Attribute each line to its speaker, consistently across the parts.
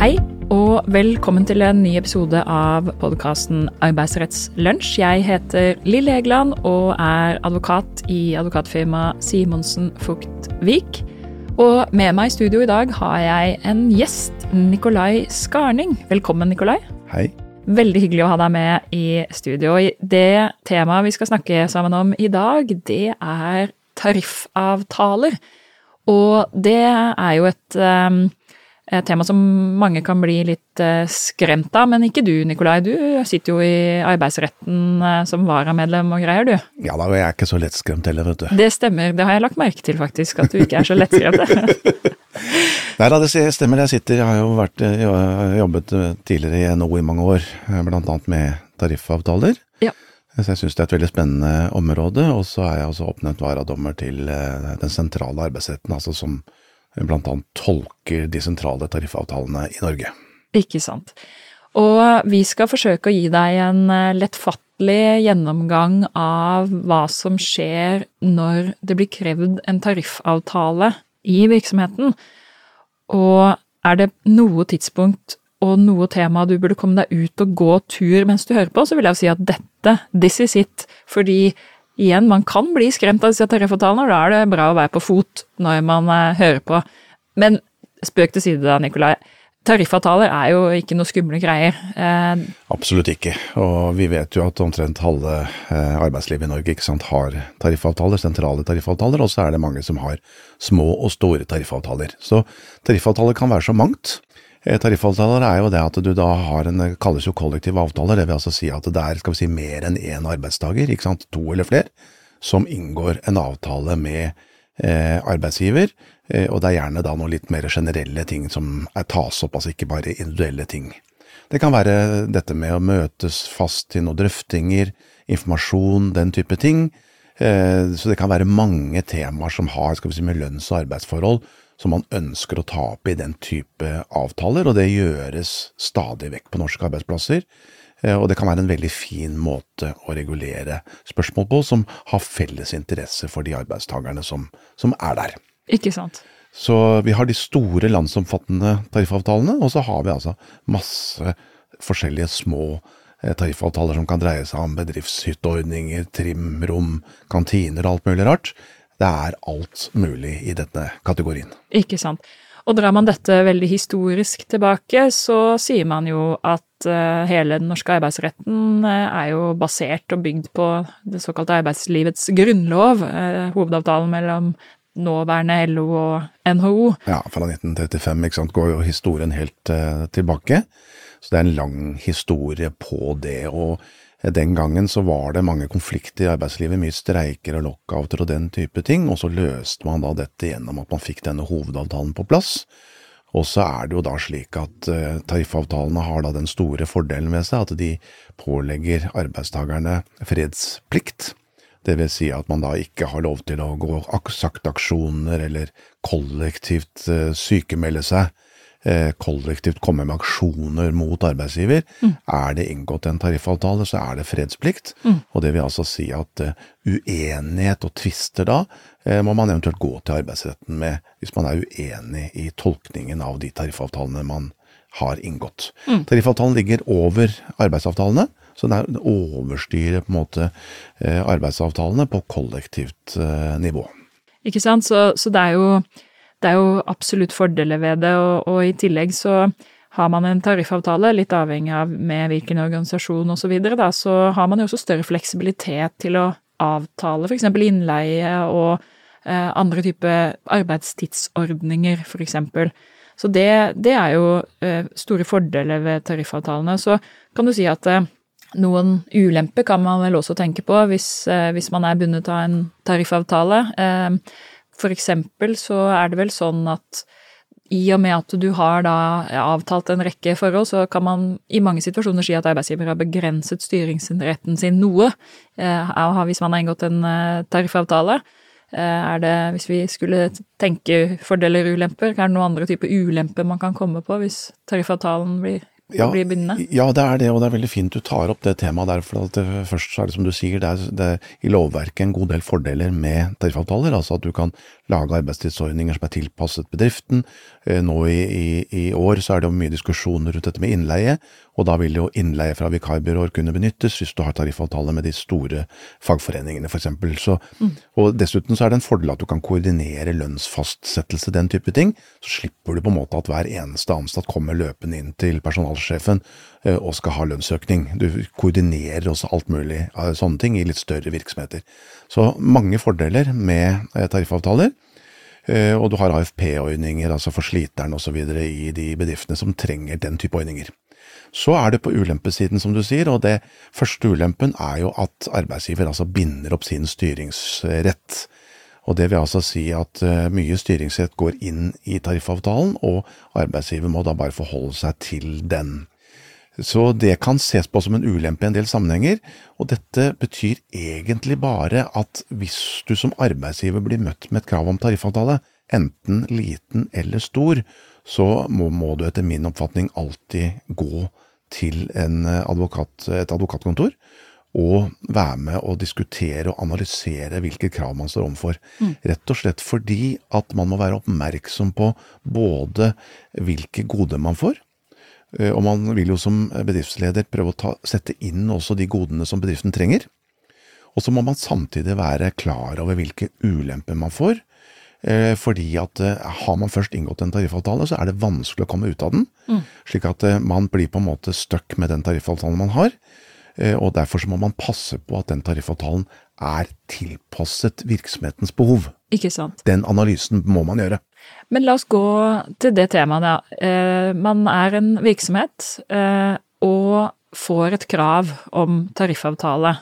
Speaker 1: Hei, og velkommen til en ny episode av podkasten Arbeidsrettslunsj. Jeg heter Lill Egeland og er advokat i advokatfirmaet Simonsen Fugtvik. Og med meg i studio i dag har jeg en gjest, Nikolai Skarning. Velkommen, Nikolai.
Speaker 2: Hei.
Speaker 1: Veldig hyggelig å ha deg med i studio. Det temaet vi skal snakke sammen om i dag, det er tariffavtaler. Og det er jo et um, et tema som mange kan bli litt eh, skremt av, men ikke du Nikolai. Du sitter jo i arbeidsretten eh, som varamedlem og greier, du.
Speaker 2: Ja da, og jeg er ikke så lettskremt heller, vet du.
Speaker 1: Det stemmer, det har jeg lagt merke til faktisk, at du ikke er så lettskremt.
Speaker 2: Nei da, det stemmer. Jeg sitter, jeg har jo vært, har jobbet tidligere i NHO i mange år, blant annet med tariffavtaler.
Speaker 1: Ja.
Speaker 2: Så jeg syns det er et veldig spennende område, og så er jeg også oppnevnt varadommer til den sentrale arbeidsretten, altså som bl.a. tolker de sentrale tariffavtalene i Norge.
Speaker 1: Ikke sant. Og vi skal forsøke å gi deg en lettfattelig gjennomgang av hva som skjer når det blir krevd en tariffavtale i virksomheten. Og er det noe tidspunkt og noe tema du burde komme deg ut og gå tur mens du hører på, så vil jeg jo si at dette, this is it. Fordi igjen, man kan bli skremt av disse tariffavtalene, og da er det bra å være på fot når man uh, hører på. Men spøk til side da, Nikolai. Tariffavtaler er jo ikke noe skumle greier.
Speaker 2: Eh, Absolutt ikke, og vi vet jo at omtrent halve eh, arbeidslivet i Norge sant, har tariffavtaler, sentrale tariffavtaler, og så er det mange som har små og store tariffavtaler. Så tariffavtaler kan være så mangt. Eh, tariffavtaler er jo det at du da har en, kalles jo kollektive avtaler, det vil altså si at det er skal vi si, mer enn én arbeidstaker, ikke sant, to eller flere, som inngår en avtale med eh, arbeidsgiver Eh, og det er gjerne da noen litt mer generelle ting som er tas opp, altså ikke bare individuelle ting. Det kan være dette med å møtes fast til noen drøftinger, informasjon, den type ting. Eh, så det kan være mange temaer som har skal vi si, med lønns- og arbeidsforhold som man ønsker å ta opp i den type avtaler, og det gjøres stadig vekk på norske arbeidsplasser. Eh, og det kan være en veldig fin måte å regulere spørsmål på, som har felles interesse for de arbeidstakerne som, som er der.
Speaker 1: Ikke sant.
Speaker 2: Så vi har de store landsomfattende tariffavtalene, og så har vi altså masse forskjellige små eh, tariffavtaler som kan dreie seg om bedriftshytteordninger, trimrom, kantiner og alt mulig rart. Det er alt mulig i denne kategorien.
Speaker 1: Ikke sant. Og drar man dette veldig historisk tilbake, så sier man jo at uh, hele den norske arbeidsretten uh, er jo basert og bygd på det såkalte arbeidslivets grunnlov, uh, hovedavtalen mellom nåværende LO og NHO.
Speaker 2: Ja, fra 1935 ikke sant, går jo historien helt tilbake. Så det er en lang historie på det. og den gangen så var det mange konflikter i arbeidslivet, mye streiker og lockouter og den type ting, og så løste man da dette gjennom at man fikk denne hovedavtalen på plass. Og så er det jo da slik at uh, tariffavtalene har da den store fordelen ved seg at de pålegger arbeidstakerne fredsplikt. Det vil si at man da ikke har lov til å gå saktaksjoner eller kollektivt uh, sykemelde seg, kollektivt komme med aksjoner mot arbeidsgiver. Mm. Er det inngått en tariffavtale, så er det fredsplikt. Mm. Og det vil altså si at uh, uenighet og tvister da må man eventuelt gå til arbeidsretten med hvis man er uenig i tolkningen av de tariffavtalene man har inngått. Mm. Tariffavtalen ligger over arbeidsavtalene. Så det overstyrer på en måte eh, arbeidsavtalene på kollektivt eh, nivå.
Speaker 1: Ikke sant, så, så det, er jo, det, er jo, absolutt fordeler ved det, og, og, i tillegg så har man en tariffavtale, litt avhengig av med hvilken organisasjon osv., så, videre, så har man jo også større fleksibilitet til å avtale f.eks. innleie og eh, andre typer arbeidstidsordninger, f.eks. Så det, det, er jo eh, store fordeler ved tariffavtalene. Så kan du si at eh, noen ulemper kan man vel også tenke på hvis, eh, hvis man er bundet av en tariffavtale. Eh, for eksempel så er det vel sånn at i og med at du har da avtalt en rekke forhold, så kan man i mange situasjoner si at arbeidsgiver har begrenset styringsretten sin noe, eh, hvis man har inngått en tariffavtale. Er det, hvis vi skulle tenke fordeler og ulemper, er det noen andre typer ulemper man kan komme på hvis tariffavtalen blir
Speaker 2: ja, bli bindende? Ja, det er det, og det er veldig fint du tar opp det temaet der. For det, først så er det som du sier, det er, det er i lovverket en god del fordeler med tariffavtaler. Altså at du kan lage arbeidstidsordninger som er tilpasset bedriften. Eh, nå i, i, i, år så er det mye diskusjoner rundt dette med innleie, og da vil jo innleie fra vikarbyråer kunne benyttes hvis du har tariffavtale med de store fagforeningene f.eks. Mm. Og dessuten så er det en fordel at du kan koordinere lønnsfastsettelse, den type ting. Så slipper du på en måte at hver eneste ansatt kommer løpende inn til personalsjefen eh, og skal ha lønnsøkning. Du koordinerer også alt mulig av sånne ting i litt større virksomheter. Så mange fordeler med eh, tariffavtaler. Eh, og du har AFP-ordninger, altså for sliteren osv. i de bedriftene som trenger den type ordninger. Så er det på ulempesiden, som du sier, og det første ulempen er jo at arbeidsgiver altså binder opp sin styringsrett. Og det vil altså si at eh, mye styringsrett går inn i tariffavtalen, og arbeidsgiver må da bare forholde seg til den. Så det kan ses på som en ulempe i en del sammenhenger, og dette betyr egentlig bare at hvis du som arbeidsgiver blir møtt med et krav om tariffavtale, enten liten eller stor, så må, må du etter min oppfatning alltid gå til advokat, et advokatkontor og være med og diskutere og analysere hvilke krav man står overfor. Mm. Rett og slett fordi at man må være oppmerksom på både hvilke goder man får, Eh, og man vil jo som bedriftsleder prøve å ta, sette inn også de godene som bedriften trenger. Og så må man samtidig være klar over hvilke ulemper man får. Eh, fordi at eh, har man først inngått en tariffavtale, så er det vanskelig å komme ut av den. Mm. Slik at man blir på en måte stuck med den tariffavtalen man har. Og derfor så må man passe på at den tariffavtalen er tilpasset virksomhetens behov.
Speaker 1: Ikke sant.
Speaker 2: Den analysen må man gjøre.
Speaker 1: Men la oss gå til det temaet, ja. Eh, man er en virksomhet eh, og får et krav om tariffavtale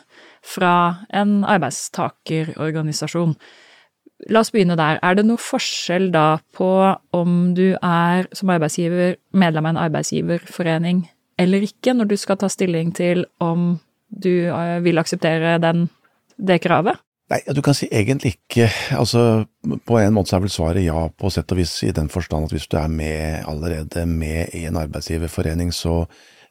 Speaker 1: fra en arbeidstakerorganisasjon. La oss begynne der. Er det noe forskjell da på om du er som arbeidsgiver medlem av en arbeidsgiverforening eller ikke, når du skal ta stilling til om du eh, vil akseptere den, det kravet?
Speaker 2: Nei, du kan si egentlig ikke. Altså, på en måte er vel svaret ja, på sett og vis, i den forstand at hvis du er med allerede med i en arbeidsgiverforening, så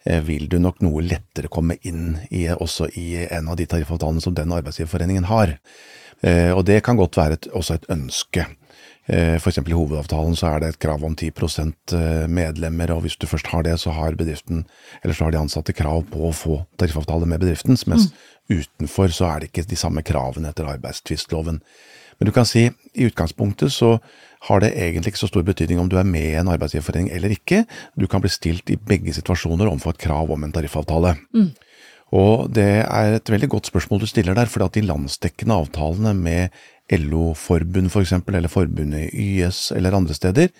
Speaker 2: eh, vil du nok noe lettere komme inn i, også i en av de tariffavtalene som den arbeidsgiverforeningen har. Eh, og det kan godt være et, også et ønske. Eh, eksempel i hovedavtalen så er det et krav om 10 eh, medlemmer, og hvis du først har det, så har bedriften, eller så har de ansatte krav på å få tariffavtale med bedriften, mens mm. utenfor så er det ikke de samme kravene etter arbeidstvistloven. Men du kan si, i utgangspunktet så har det egentlig ikke så stor betydning om du er med i en arbeidsgiverforening eller ikke, du kan bli stilt i begge situasjoner overfor et krav om en tariffavtale. Mm. Og det er et veldig godt spørsmål du stiller der, for at de landsdekkende avtalene med LO-forbund for eksempel, eller forbundet YS eller andre steder,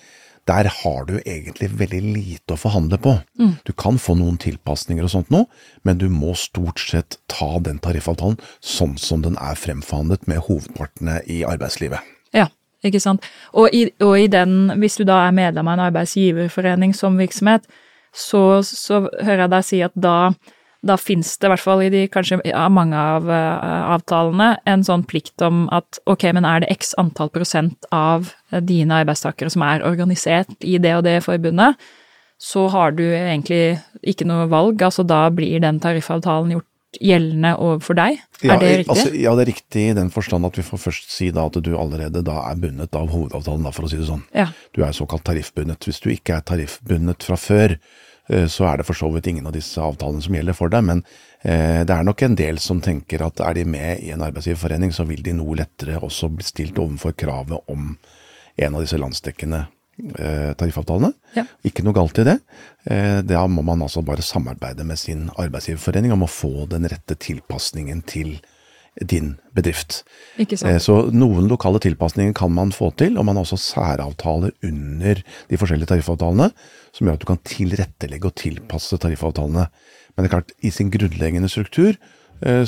Speaker 2: der har du egentlig veldig lite å forhandle på. Mm. Du kan få noen tilpasninger og sånt nå, men du må stort sett ta den tariffavtalen sånn som den er fremforhandlet med hovedpartene i arbeidslivet.
Speaker 1: Ja, ikke sant. Og i, og i den, hvis du da er medlem av en arbeidsgiverforening som virksomhet, så, så hører jeg deg si at da da fins det, i hvert fall i de kanskje ja, mange av uh, avtalene, en sånn plikt om at ok, men er det x antall prosent av dine arbeidstakere som er organisert i det og det forbundet, så har du egentlig ikke noe valg, altså da blir den tariffavtalen gjort gjeldende overfor deg. Ja, er det riktig? Altså,
Speaker 2: ja, det er riktig i den forstand at vi får først si da at du allerede da er bundet av hovedavtalen, da, for å si det sånn. Ja. Du er såkalt tariffbundet. Hvis du ikke er tariffbundet fra før, så er det for så vidt ingen av disse avtalene som gjelder for deg. Men eh, det er nok en del som tenker at er de med i en arbeidsgiverforening, så vil de noe lettere også bli stilt overfor kravet om en av disse landsdekkende eh, tariffavtalene. Ja. Ikke noe galt i det. Da må man altså bare samarbeide med sin arbeidsgiverforening om å få den rette tilpasningen til din bedrift.
Speaker 1: Sant.
Speaker 2: Så noen lokale tilpasninger kan man få til, og man har også særavtaler under de forskjellige tariffavtalene som gjør at du kan tilrettelegge og tilpasse tariffavtalene. Men det er klart, i sin grunnleggende struktur eh,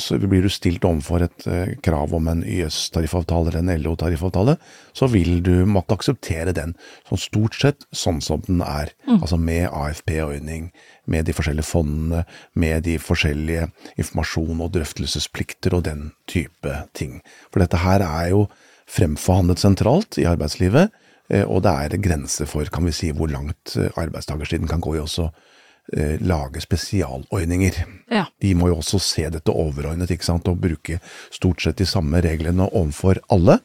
Speaker 2: så blir du stilt overfor et eh, krav om en YS-tariffavtale eller en LO-tariffavtale, så vil du måtte akseptere den sånn stort sett sånn som den er. Mm. Altså med AFP-ordning, med de forskjellige fondene, med de forskjellige informasjon- og drøftelsesplikter og den type ting. For dette her er jo fremforhandlet sentralt i arbeidslivet, Eh, og det er grenser for kan vi si, hvor langt eh, arbeidstakersiden kan gå i også eh, lage spesialordninger.
Speaker 1: Ja.
Speaker 2: De må jo også se dette overordnet ikke sant, og bruke stort sett de samme reglene overfor alle.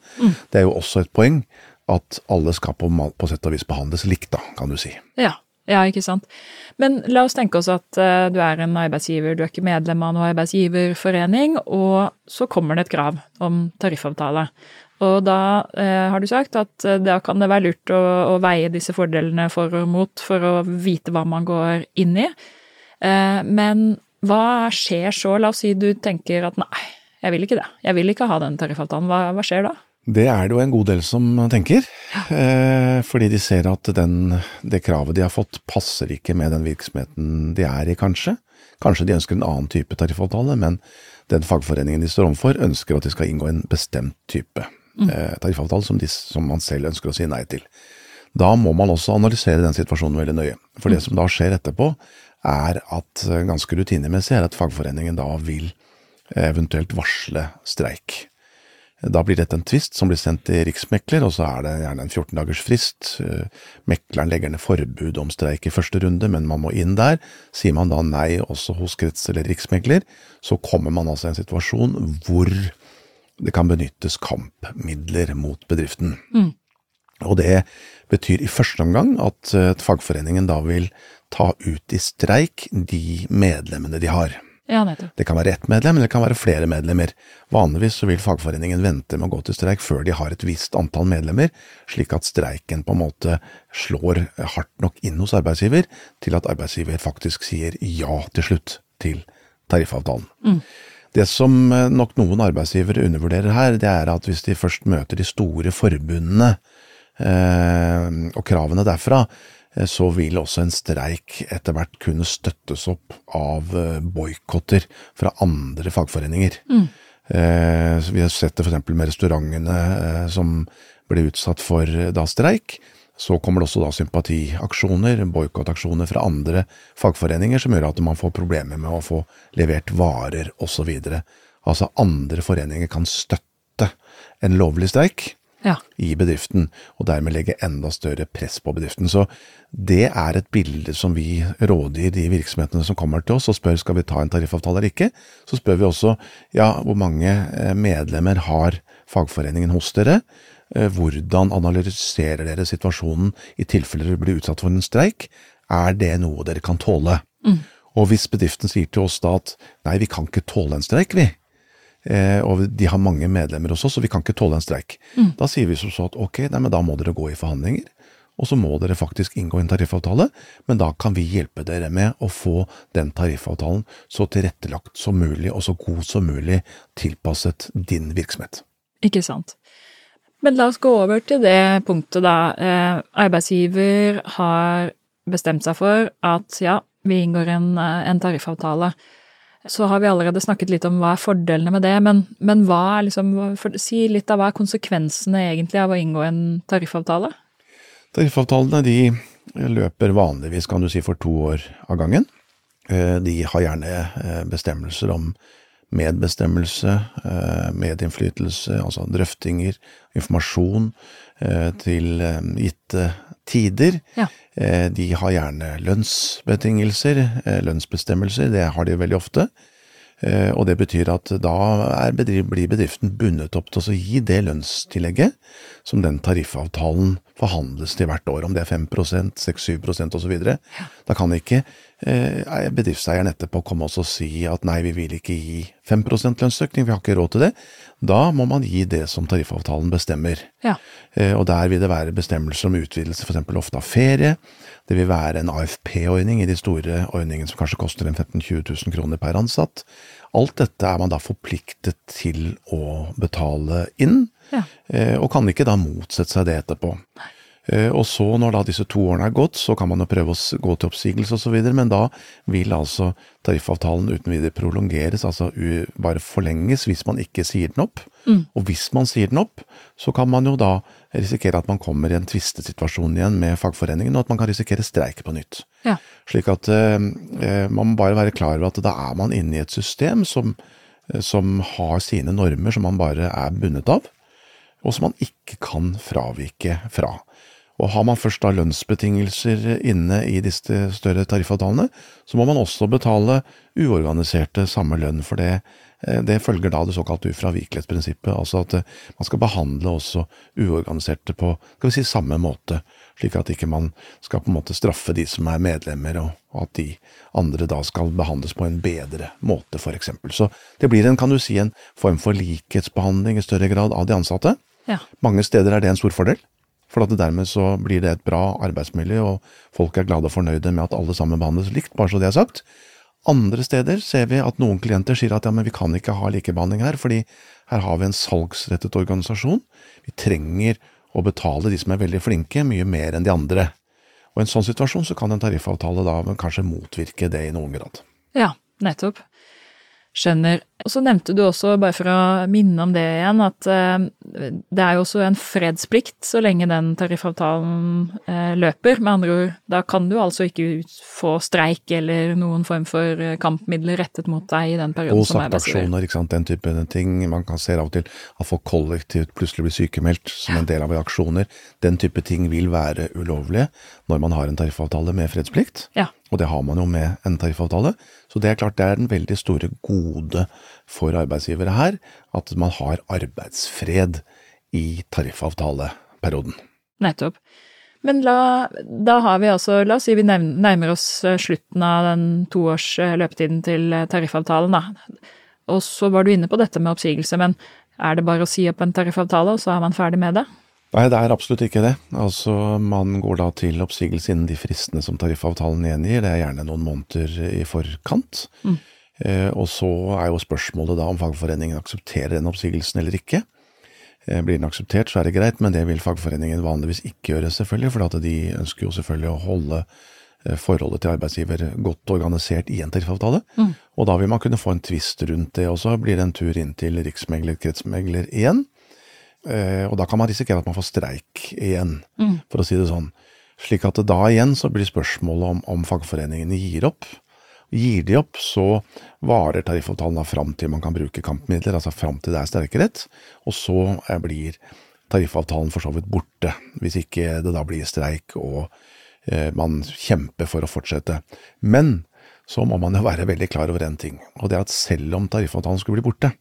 Speaker 2: Det er jo også et poeng at alle skal på, på sett og vis behandles likt, da, kan du si.
Speaker 1: Ja. Ja, ikke sant. Men la oss tenke oss at uh, du er en arbeidsgiver, du er ikke medlem av noen arbeidsgiverforening, og så kommer det et krav om tariffavtale. Og da eh, har du sagt at eh, da kan det være lurt å, å veie disse fordelene for og mot for å vite hva man går inn i. Eh, men hva skjer så? La oss si du tenker at nei, jeg vil ikke det. Jeg vil ikke ha den tariffavtalen. Hva, hva skjer da?
Speaker 2: Det er det jo en god del som tenker, eh, fordi de ser at den, det kravet de har fått passer ikke med den virksomheten de er i, kanskje. Kanskje de ønsker en annen type tariffavtale, men den fagforeningen de står overfor ønsker at de skal inngå en bestemt type eh, tariffavtale som, de, som man selv ønsker å si nei til. Da må man også analysere den situasjonen veldig nøye. For det som da skjer etterpå, er at eh, ganske rutinemessig er at fagforeningen da vil eh, eventuelt varsle streik. Da blir dette en tvist som blir sendt til riksmekler, og så er det gjerne en 14 dagers frist. Eh, Mekleren legger ned forbud om streik i første runde, men man må inn der. Sier man da nei også hos krets- eller riksmekler, så kommer man altså i en situasjon hvor det kan benyttes kampmidler mot bedriften. Og det betyr i første omgang at eh, fagforeningen da vil ta ut i streik de medlemmene de har.
Speaker 1: Ja.
Speaker 2: Det kan være ett medlem, eller det kan være flere medlemmer. Vanligvis så vil fagforeningen vente med å gå til streik før de har et visst antall medlemmer, slik at streiken på en måte slår hardt nok inn hos arbeidsgiver til at arbeidsgiver faktisk sier ja til slutt til tariffavtalen. Det som eh, nok noen arbeidsgivere undervurderer her, det er at hvis de først møter de store forbundene eh, og kravene derfra, så vil også en streik etter hvert kunne støttes opp av eh, boikotter fra andre fagforeninger. Eh, vi har sett det f.eks. med restaurantene eh, som ble utsatt for eh, da streik. Så kommer det også da sympatiaksjoner, boikottaksjoner fra andre fagforeninger, som gjør at man får problemer med å få levert varer osv. Altså andre foreninger kan støtte en lovlig streik
Speaker 1: Ja.
Speaker 2: i bedriften, og dermed legge enda større press på bedriften. Så det er et bilde som vi rådgir de virksomhetene som kommer til oss og spør skal vi ta en tariffavtale eller ikke. Så spør vi også ja, hvor mange eh, medlemmer har fagforeningen hos dere? Eh, Hvordan analyserer dere situasjonen i tilfelle dere blir utsatt for en streik? Er det noe dere kan tåle? Og hvis bedriften sier til oss da at nei, vi kan ikke tåle en streik, vi, og de har mange medlemmer hos oss, så vi kan ikke tåle en streik. Da sier vi som så at ok, nei, men da må dere gå i forhandlinger, og så må dere faktisk inngå en tariffavtale, men da kan vi hjelpe dere med å få den tariffavtalen så tilrettelagt som mulig, og så god som mulig tilpasset din virksomhet.
Speaker 1: Ikke sant. Men la oss gå over til det punktet, da. Eh, arbeidsgiver har bestemt seg for at ja, vi inngår en, eh, en tariffavtale. Så har vi allerede snakket litt om hva er fordelene med det, men, men hva er liksom for, Si litt av hva er konsekvensene egentlig av å inngå en tariffavtale?
Speaker 2: Tariffavtalene de løper vanligvis, kan du si, for to år av gangen. Eh, De har gjerne eh, bestemmelser om medbestemmelse, eh, medinnflytelse, altså drøftinger, informasjon eh, til eh, gitte tider.
Speaker 1: Ja.
Speaker 2: De har gjerne lønnsbetingelser, lønnsbestemmelser, det har de veldig ofte. Og det betyr at da er bedrift, blir bedriften bundet opp til å gi det lønnstillegget som den tariffavtalen forhandles til hvert år, om det er 5% 6-7% osv. Da kan ikke eh, bedriftseieren etterpå komme og si at nei, vi vil ikke gi 5 lønnsøkning, vi har ikke råd til det. Da må man gi det som tariffavtalen bestemmer.
Speaker 1: Ja.
Speaker 2: Eh, Og der vil det være bestemmelser om utvidelse f.eks. ofte av ferie. Det vil være en AFP-ordning i de store ordningene som kanskje koster en 15 000-20 000 kroner per ansatt. Alt dette er man da forpliktet til å betale inn,
Speaker 1: Ja.
Speaker 2: eh, og kan ikke da motsette seg det etterpå. Eh, Og så når da disse to årene er gått, så kan man jo prøve å gå til oppsigelse osv., men da vil altså tariffavtalen uten videre prolongeres, altså bare forlenges hvis man ikke sier den opp. Og hvis man sier den opp, så kan man jo da risikere at man kommer i en tvistesituasjon igjen med fagforeningen, og at man kan risikere streik på nytt.
Speaker 1: Ja.
Speaker 2: Slik at eh, eh, man må bare være klar over at da er man inne i et system som, som har sine normer som man bare er bundet av, og som man ikke kan fravike fra. Og har man først da lønnsbetingelser inne i disse større tariffavtalene, så må man også betale uorganiserte samme lønn, for det, eh, det følger da det såkalte ufravikelighetsprinsippet, altså at eh, man skal behandle også uorganiserte på skal vi si, samme måte, slik at ikke man skal på en måte straffe de som er medlemmer, og at de andre da skal behandles på en bedre måte, for eksempel. Så det blir en, kan du si, en form for likhetsbehandling i større grad av de ansatte.
Speaker 1: Ja.
Speaker 2: Mange steder er det en stor fordel. For at dermed så blir det et bra arbeidsmiljø, og folk er glade og fornøyde med at alle sammen behandles likt, bare så det er sagt. Andre steder ser vi at noen klienter sier at ja, men vi kan ikke ha likebehandling her, fordi her har vi en salgsrettet organisasjon. Vi trenger å betale de som er veldig flinke, mye mer enn de andre. Og I en sånn situasjon så kan en tariffavtale da kanskje motvirke det i noen grad.
Speaker 1: Ja, nettopp. Skjønner. Og så nevnte du også, bare for å minne om det igjen, at uh, det er jo også en fredsplikt så lenge den tariffavtalen uh, løper. Med andre ord, da kan du altså ikke få streik eller noen form for eh, kampmidler rettet mot deg i den perioden som arbeidsgiver.
Speaker 2: Aksjoner, ikke sant, den type ting. Man kan se av og til at folk kollektivt plutselig blir sykemeldt som en del av reaksjoner. Den type ting vil være ulovlige når man har en tariffavtale med fredsplikt.
Speaker 1: Ja.
Speaker 2: Og det har man jo med en tariffavtale. Så det er klart det er den veldig store gode for arbeidsgivere her, at man har arbeidsfred i tariffavtaleperioden.
Speaker 1: Nettopp. Men la, da har vi altså, la oss si vi nærmer oss eh, slutten av den toårs eh, løpetiden til eh, tariffavtalen, da. Og så var du inne på dette med oppsigelse, men er det bare å si opp en tariffavtale, og så er man ferdig med det?
Speaker 2: Nei, det er absolutt ikke det. Altså, Man går da til oppsigelse innen de fristene som tariffavtalen gjengir. Det er gjerne noen måneder i forkant. Mm. Eh, og så er jo spørsmålet da om fagforeningen aksepterer den oppsigelsen eller ikke. Eh, blir den akseptert, så er det greit, men det vil fagforeningen vanligvis ikke gjøre, selvfølgelig, for de ønsker jo selvfølgelig å holde eh, forholdet til arbeidsgiver godt organisert i en tariffavtale. Mm. Og da vil man kunne få en tvist rundt det, og så blir det en tur inn til riksmegler, kretsmegler igjen. Eh, og da kan man risikere at man får streik igjen, mm. for å si det sånn. Slik at da igjen så blir spørsmålet om, om fagforeningene gir opp. Gir de opp, så varer tariffavtalen da fram til man kan bruke kampmidler, altså fram til det er streikerett. og så eh, blir tariffavtalen for så vidt borte, hvis ikke det da blir streik og eh, man kjemper for å fortsette. Men så må man jo være veldig klar over en ting, og det er at selv om tariffavtalen skulle bli borte,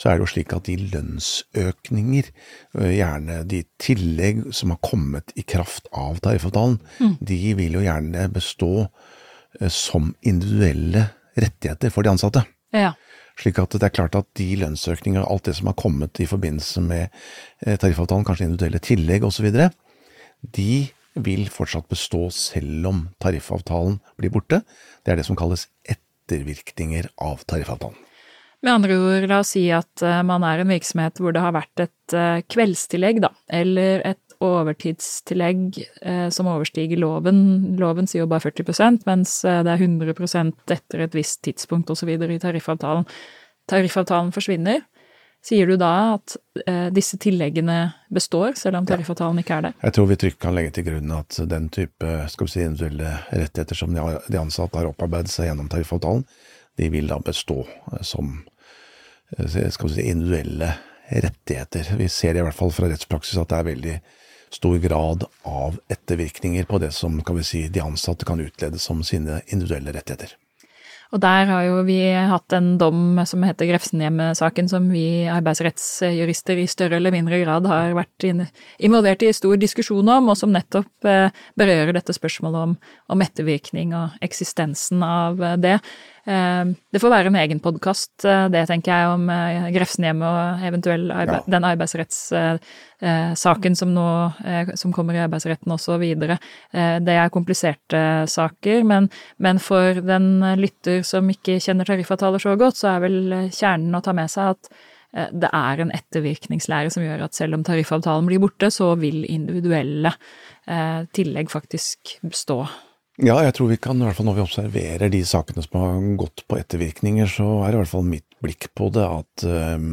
Speaker 2: så er det jo slik at de lønnsøkninger, øh, gjerne de tillegg som har kommet i kraft av tariffavtalen, mm. de vil jo gjerne bestå øh, som individuelle rettigheter for de ansatte.
Speaker 1: Ja.
Speaker 2: Slik at det er klart at de lønnsøkninger og alt det som har kommet i forbindelse med øh, tariffavtalen, kanskje individuelle tillegg osv., de vil fortsatt bestå selv om tariffavtalen blir borte. Det er det som kalles ettervirkninger av tariffavtalen.
Speaker 1: Med andre ord, la oss si at eh, man er en virksomhet hvor det har vært et eh, kveldstillegg, da, eller et overtidstillegg eh, som overstiger loven. Loven sier jo bare 40% mens det er 100% etter et visst tidspunkt osv. i tariffavtalen. Tariffavtalen forsvinner. Sier du da at disse tilleggene består, selv om tariffavtalen ikke er det?
Speaker 2: Jeg tror vi trygt kan legge til grunn at den type skal vi si, individuelle rettigheter som de ansatte har opparbeidet seg gjennom tariffavtalen, de vil da bestå som skal vi si, individuelle rettigheter. Vi ser i hvert fall fra rettspraksis at det er veldig stor grad av ettervirkninger på det som kan vi si, de ansatte kan utlede som sine individuelle rettigheter.
Speaker 1: Og der har jo vi hatt en dom som heter Grefsenhjemmet-saken, som vi arbeidsrettsjurister i større eller mindre grad har vært involvert i stor diskusjon om, og som nettopp eh, berører dette spørsmålet om, om ettervirkning og eksistensen av eh, det. Eh, det får være en egen podkast, eh, det tenker jeg, om eh, Grefsenhjemmet og eventuell arbeid, ja. den arbeidsrettssaken som nå som kommer i arbeidsretten også, og videre. Det er kompliserte saker, men, men, for den lytter som ikke kjenner tariffavtaler så godt, så er vel kjernen å ta med seg at det er en ettervirkningslære som gjør at selv om tariffavtalen blir borte, så vil individuelle tillegg faktisk bestå.
Speaker 2: Ja, jeg tror vi kan, i hvert fall når vi observerer de sakene som har gått på ettervirkninger, så er i hvert fall mitt blikk på det at eh,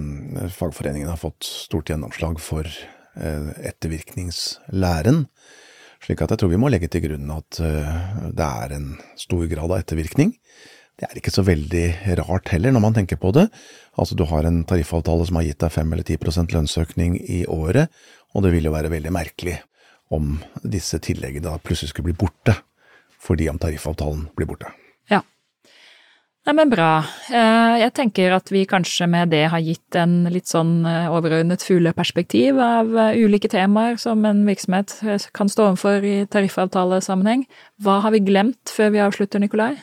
Speaker 2: fagforeningen har fått stort gjennomslag for eh, ettervirkningslæren. Slik at jeg tror vi må legge til grunn at eh, det er en stor grad av ettervirkning. Det er ikke så veldig rart heller, når man tenker på det. Altså, du har en tariffavtale som har gitt deg 5 eller 10% lønnsøkning i året, og det vil jo være veldig merkelig om disse tilleggene plutselig skulle bli borte, fordi om tariffavtalen blir borte.
Speaker 1: Ja. Nei, men bra. Eh, jeg tenker at vi kanskje med det har gitt en litt sånn eh, overordnet fugleperspektiv av eh, ulike temaer som en virksomhet kan stå overfor i tariffavtalesammenheng. Hva har vi glemt før vi avslutter, Nikolai?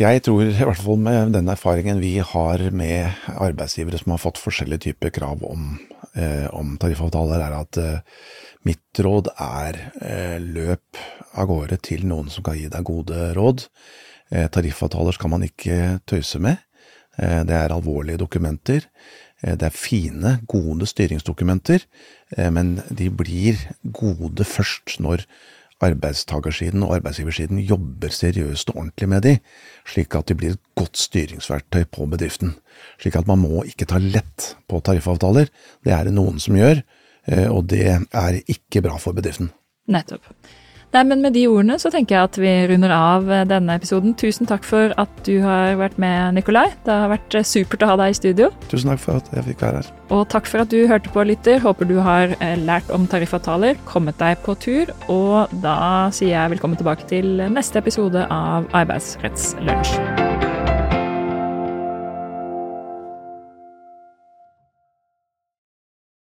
Speaker 2: Jeg tror i hvert fall med den erfaringen vi har med arbeidsgivere som har fått forskjellige typer krav om, om tariffavtaler, er at mitt råd er eh, løp av gårde til noen som kan gi deg gode råd. Eh, tariffavtaler skal man ikke tøyse med. Eh, det er alvorlige dokumenter. Det er fine, gode styringsdokumenter, men de blir gode først når arbeidstakersiden og arbeidsgiversiden jobber seriøst og ordentlig med de, slik at de blir et godt styringsverktøy på bedriften. Slik at man må ikke ta lett på tariffavtaler. Det er det noen som gjør, og det er ikke bra for bedriften.
Speaker 1: Nettopp. Nei, men Med de ordene så tenker jeg at vi runder av eh, denne episoden. Tusen takk for at du har vært med, Nikolai. Det har vært eh, supert å ha deg i studio.
Speaker 2: Tusen takk for at jeg fikk være her.
Speaker 1: Og takk for at du hørte på, lytter. Håper du har eh, lært om tariffavtaler, kommet deg på tur. Og da sier jeg velkommen tilbake til neste episode av Arbeidsrettslunsj.